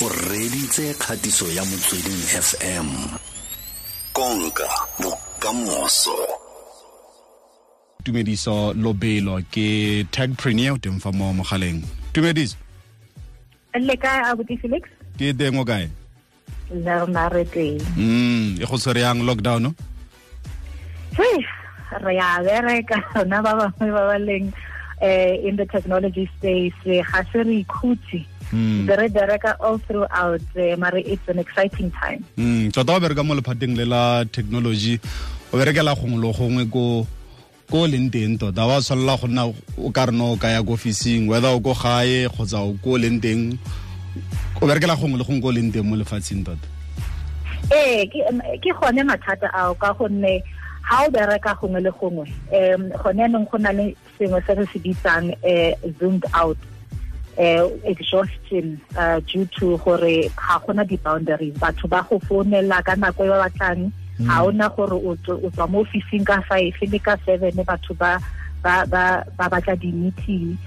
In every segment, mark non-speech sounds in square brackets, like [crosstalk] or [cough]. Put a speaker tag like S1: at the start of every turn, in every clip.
S1: o reditse kgatiso ya motsweding fm konka bokamoso.
S2: Tumediso lobelo ke tagpreneur o teng fa mo mogaleng. Tumediso.
S3: Le kae abuti felix?
S2: Ke teng o kae?
S3: Le rona re teng
S2: mm e go tshwere yang lockdown no
S3: re a bereka rona ba bangwe ba ba leng eh, in the technology space eh, ga se re ikhutse.
S2: Mm.
S3: Ntse re bereka all throughout mare it's an exciting time.
S2: Mm tota o bereka mo lephateng le la technology o berekela gongwe le gongwe ko ko leng teng tota. Wa tshwanela go nna o ka re no o ka ya ko officing whether o ko gae kgotsa o ko leng teng o berekela gongwe le gongwe ko leng teng mo lefatsheng tota.
S3: Ee ke ke gone mathata ao ka gonne ha o bereka gongwe le gongwe um gone anong go na le sengwe se re se bitsang um zoomed out uh, exhaustion uh, due to gore ga gona di-boundaries. Batho ba go founela ka nako e ba batlang ga ona gore o tswa mo officing ka five le ka seven batho ba ba ba ba batla di-meeting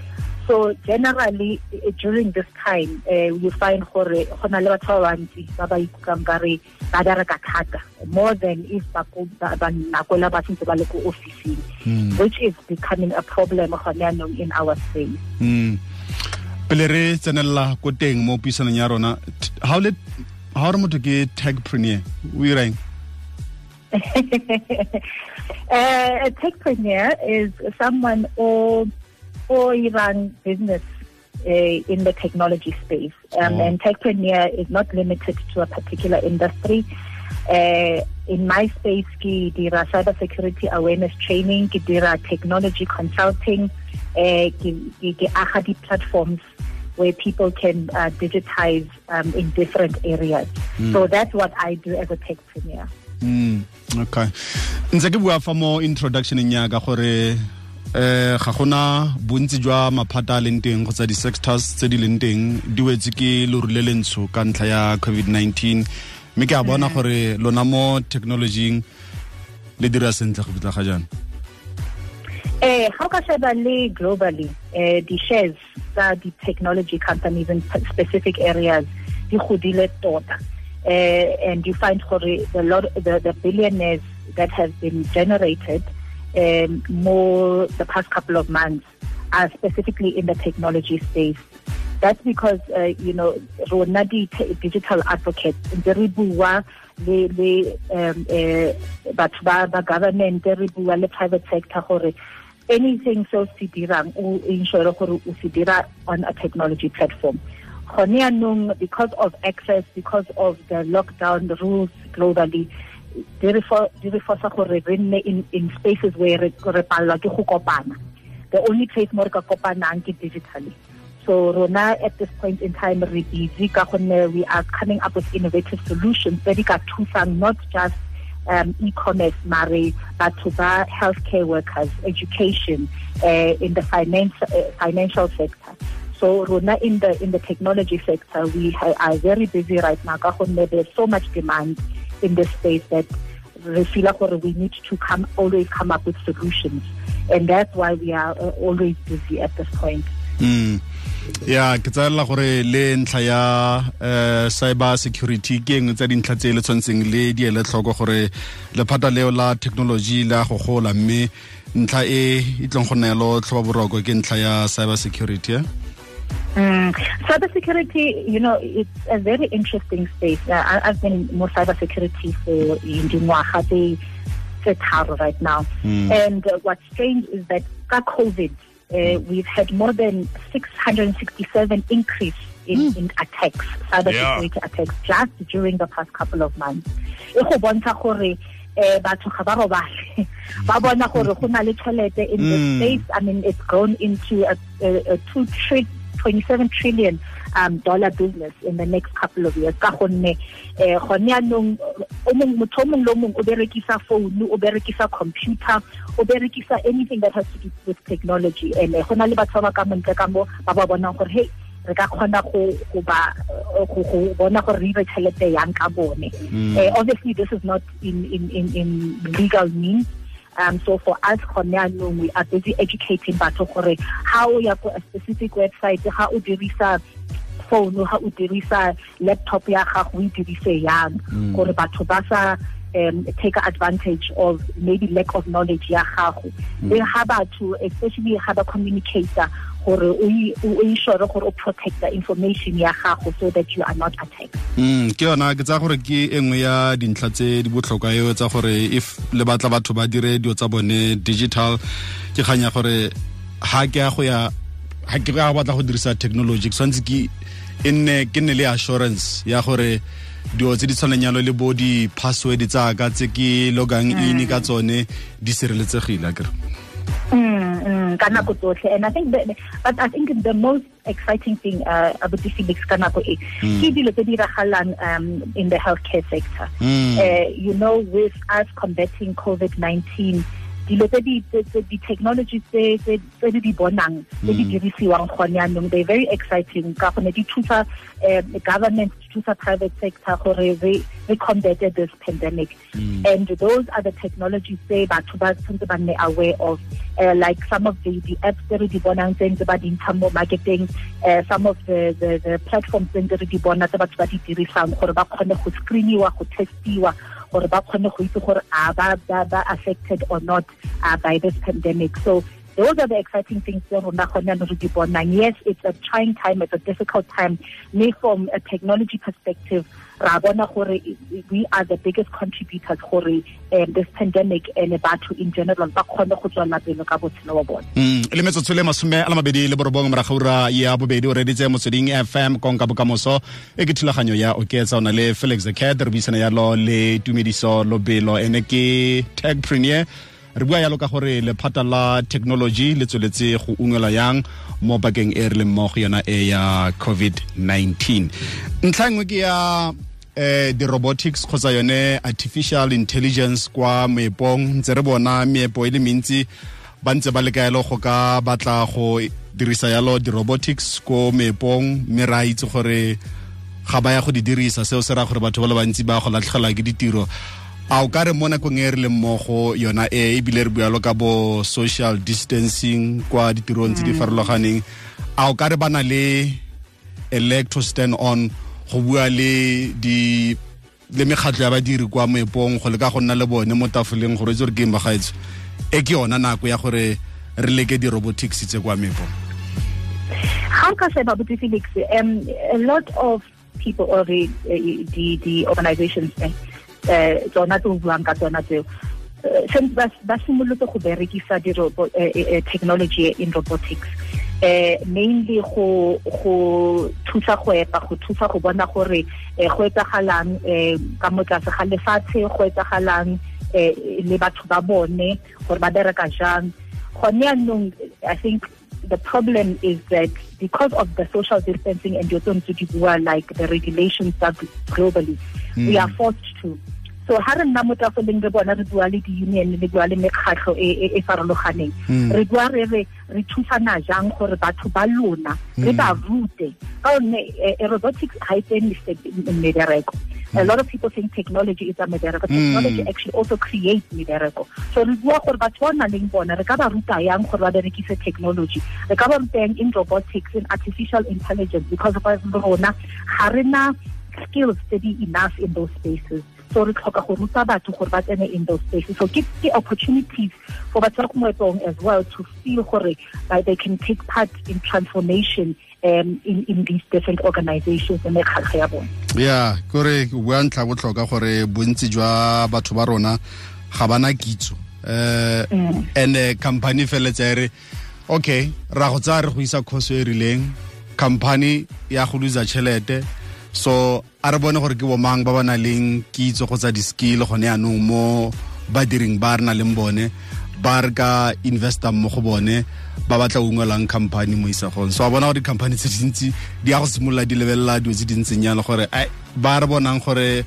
S3: so generally eh, during this time uh, you find gore go na le batho ba bantsi ba ba ikutlwang ka re ba bereka thata more than if ba ko- ba ba nako la sentse ba le ko officing
S2: Mm.
S3: which is becoming a problem gone yaanong in our space.
S2: Mm pele re tsenelela ko teng mo puisanong ya rona ha o le ha o re motho ke techpreneur o irang
S3: uh, [laughs] a techpreneur is someone or or run business uh, in the technology space. Um,
S2: Oh.
S3: And techpreneur is not limited to a particular industry. Uh, in my space, ke dira cybersecurity awareness training, ke dira technology consulting, uh, ke, ke, ke aga platforms where people can uh, digitize um, in different areas. So that's what I do as a techpreneur.
S2: Mm, okay ntse ke bua fa mo introductioneng yaka gore eh ga gona bontsi jwa maphata a leng teng kgotsa di-sectors tse di leng teng di wetse ke loru le le ntsho ka ntlha ya covid-19. Mme ke a bona gore lona mo technologying le dira sentle go fitlha ga jaana.
S3: Eh, how ka sheba le globally, eh, the shares tsa the technology companies in specific areas, di godile tota. Eh, and you find gore the lot the, the billionaires that have been generated um, more the past couple of months are specifically in the technology space. That's because uh, you know rona digital advocates ntse re bua le um eh government re bua private sector anything so se dirang ensure gore on a technology platform because of access because of the lockdown rules globally di re fo- di re force gore re nne in, spaces where re re palelwa ke go kopana. The only place mo re ka kopanang ke digitally. So rona at this point in time re busy ka gonne we are coming up with innovative solutions tse di ka thusang not just um, e-commerce mare batho ba healthcare workers education uh, in the finance, uh, financial sector. So rona in the in the technology sector we are very busy right now ka gonne there's so much demand in this space that we need to come always come up with solutions. And that's why we are uh, always busy at this point.
S2: Mm ya ke tsaela gore le ntlha ya eh, cyber security ke engwe tsa dintlha tse le tshwanetseng le di ele tlhoko gore lephata leo la technology le a go gola mme ntlha e e tlong go nelo tlhoba boroko ke ntlha ya cyber security eh?
S3: Mm. Cybersecurity, you know, it's a very interesting space. Uh, I, I've been more cybersecurity for in Dingwaga tse tse right now.
S2: Mm.
S3: And uh, what's strange is that COVID, uh, we've had more than 667 increase in, in attacks, cybersecurity attacks, just during the past couple of months. Eh batho ga ba robale [laughs] ba bona gore go na le tšhelete in the
S2: Mm.
S3: space i mean it's grown into a, a, a two tri 27 trillion um, dollar business in the next couple of years. Ka gonne eh gone mong motho o mong le o mong o berekisa phone o berekisa computer o berekisa anything that has to do with technology. And eh, go na le batho ba ba ka montle ka mo ba ba bonang gore hey re ka kgona go go ba go go bona gore re ire tšhelete yang ka bone. Eh, obviously this is not in in in, in legal means Um, so for us, Koneanong, we are busy educating batho gore how ya go a specific website, how o dirisa phone ha o dirisa laptop ya gago o dirise yang.
S2: Mm.
S3: gore batho ba sa um, take advantage of maybe lack of knowledge ya gago. Le ha batho especially ha ba communicator gore o i- o o ensure gore o protect the information ya gago so that you are not attacked.
S2: Mm ke yona ke tsaya gore ke e nngwe ya dintlha tse di botlhokwa eo tsa gore if le batla batho ba dire dio tsa bone digital ke kganya gore ha ke ya go ya ha ke ga batla go dirisa technology ke tshwanetse ke nne ke nne le assurance ya gore dio tse di tshwaneng yalo le bo di-password tsaka tse ke logang in ka tsone di sireletsegile akere
S3: Mm, mm, ka nako tsotlhe and i think that, but i think the most exciting thing uh, about this felix ka nako e ke dilo tse di diragalang um, in the healthcare sector.
S2: Mm.
S3: uh, you know with us combating covid-19 dilo tse di tse- di di bonang tse di dirisiwang gone yaanong they very exciting ka gone di thusa um, government di thusa private sector gore re re combat this pandemic. And those are the technologies tse batho ba tshwanetse ba nne aware of. Uh, like some of the the apps tse re di bonang tse ntse ba di ntsha mo marketing uh, some of the the, the platforms tse ntse re di bona tse batho ba di dirisang gore ba kgone go screeniwa go testiwa gore ba kgone go itse gore a ba affected or not uh, by this pandemic. So those are the exciting things yes it's a trying time it's a difficult time. Me from a technology perspective we are the biggest contributors um, this pandemic and batho in general
S2: Mm, ya bobedi o reditse motsweding fm konka bokamoso e ke thulaganyo ya oketsa le felix the cat re buisana yalo le tumediso lobelo ene ke techpreneur re bua yalo ka gore lephata la technology le tsweletse go ungwelwa yang mo bakeng e re leng mo go yona e ya covid-19 ntlha nngwe ke ya eh di-robotics kgotsa yone artificial intelligence kwa moepong. Ntse re bona meepo e le mentsi ba ntse ba lekaelo go ka batla go dirisa yalo di-robotics ko meepong mme re a itse gore ga ba ya go di dirisa. Seo se raya gore batho ba le bantsi ba go latlhegelwa ke ditiro a o ka re mo nakong e re leng mmogo yona e ebile re bualo ka bo social distancing kwa ditirong tse di farologaneng. A o ka re ba na le to stand on go bua le di le mekgatlho ya badiri kwa moepong go leka go nna le bone mo tafoleng gore itse gore ke bagaetso e ke yona nako ya gore re leke di-robotics tse kwa meepong
S3: How can I say about Felix? Um, a lot of people or the the, the organizations uh, tsona tse o buang ka tsona tseo. Since ba simolotse go berekisa uh, uh, technology in robotics. Uh, mainly go go thusa go epa go thusa go bona gore go etsagalang ka mo tlase ga lefatshe go etsagalang le batho ba bone gore ba bereka jang. Gone yaanong i think the problem is that because of the social distancing and your like the regulations that globally we are forced to so ha re nna mo tafoleng re bona re bua le di-union le bua le mekgatlho e farologaneng. Re bua re re re thusana jang gore batho ba lona re ba rute? Ka gonne eh, eh, robotics ga e tsene mmereko a lot of people think technology is a medereko technology actually also creates medereko so re bua gore batho ba o nang leng bona re ka ba ruta yang gore ba berekise technology? Re ka ba ruta yang in robotics in artificial intelligence because of rona ga re na skills tse di enough in those spaces so re tlhoka go ruta batho gore ba tsene in those spaces so ke ke opportunities for batho ba ko moepong as well to feel gore uh, they can take part in transformation um, in, in these different organizations and mekgatlho ya bone
S2: ya kore bua ntlha botlhokwa gore bontsi jwa batho ba rona ga bana kitso. Eh and eh, company feletsa e re okay ra go tsaya re go isa khoso e rileng. Company ya go lusa tšhelete so a re bone gore ke bomang ba ba na leng kitso go tsa di-skill gone yaanong mo badiring ba re na leng bone ba re ka investa mo go bone ba batla ungwelang company mo isagong. So a bona gore di-company tse dintsi di ya go simolola di lebelela dilo tse dintseng yana gore ba re bonang gore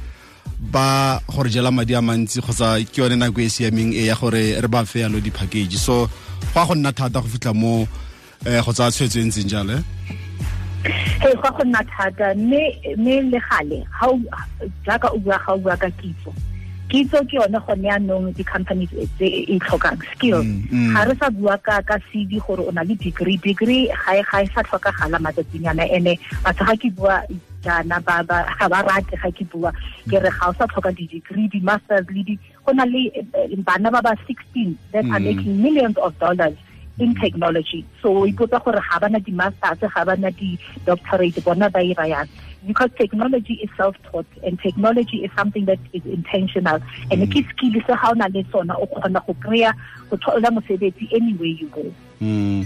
S2: ba gore jela madi a mantsi kgotsa ke yone nako e e siameng e ya gore re ba fe yalo di-package. So go a go nna thata go fitlha mo eh, go tsaya tshwetso e ntseng jalo eh?
S3: hey go go nna thata mme mme le gale ha o- jaaka o bua ga o bua ka kitso. Kitso ke yone gone yaanong di-companies tse e tlhokang skill ga mm, mm. re sa bua ka ka cv gore o na le degree. Degree ga e sa tlhokagala matsatsinyana ene batho ga ke bua jaana ba ba ga ba rate ga ke bua. Ke re ga o sa tlhoka di-degree di-masters le di go na le eh, bana ba ba 16 that are mm. making millions of dollars in technology so ipotsa gore ga bana di-masters ga bana di-doctorate bona ba ira yang because technology is self-taught and technology is something that is intentional and mm. ke skill se ga o na le sona o kgona go kry-a go thola mosebetsi anywhere you go
S2: mm.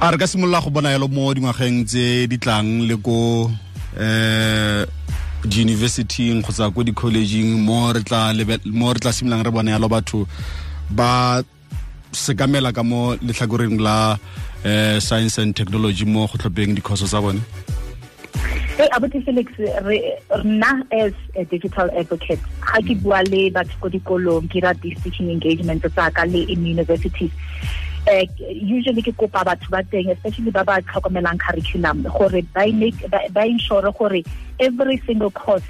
S2: a re ka simolola go bona yalo mo dingwageng tse di tlang le ko eh di-universityng kgotsa ko di-collegeng mo re tla simololang re bona yalo batho ba sekamela ka mo letlhakoreng la eh, science and technology mo go tlhopheng dikhoso tsa bone
S3: Hey, abuti Felix, rna as a digital advocate, ga ke bua le batho ko dikolong, ke ra teaching engagement tsa ka le in universities. Uh, usually ke kopa batho ba teng especially ba ba tlhokomelang curriculum gore ba ba ensure gore every single course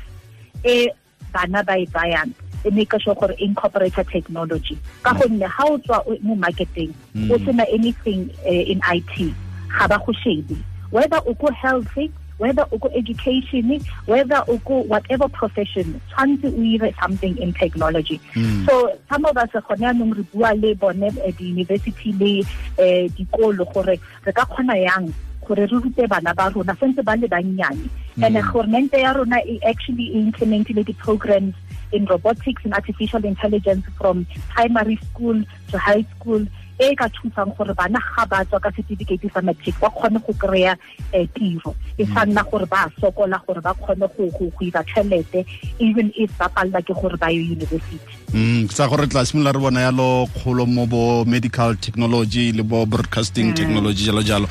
S3: e bana ba e tsayang e make sure gore incorporate technology. Ka gonne ha o tswa mo marketing o sena anything uh, in IT ga ba go shebe. Whether o go healthy whether o go education whether o go whatever profession tshwantse o ire something in technology. Mm. so some of us gone anong re bua le bone di-university le um dikolo gore re ka kgona yang gore re rute bana ba rona sentse ba le bannyane. And governmente ya rona e actually implementile di-programs in robotics and artificial intelligence from primary school to high school e ka thusang gore bana ga ba tswa ka certificate sa matric ba kgone go kry-a um tiro. E sa nna gore ba sokola gore ba kgone go ira tšhelete even if ba palela ke gore ba ye university.
S2: Mm sa gore tla simolola re bona yalo kgolo mo bo medical technology le bo broadcasting technology jalo jalo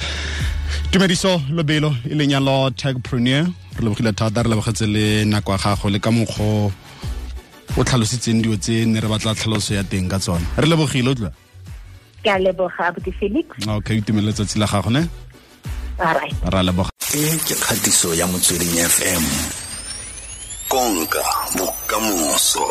S2: tumediso lobelo e leng yalo techpreneur re lebogile thata re lebogetse le nako ya gago le ka mokgwa o tlhalositseng dio tse ne re batla tlhaloso ya teng ka tsone re lebogile o tla?
S3: Ke a leboga abuti felix.
S2: Okay itumelele letsatsi la gago ne? Ra leboga.
S1: E ke kgatiso ya motsweding fm konka bokamoso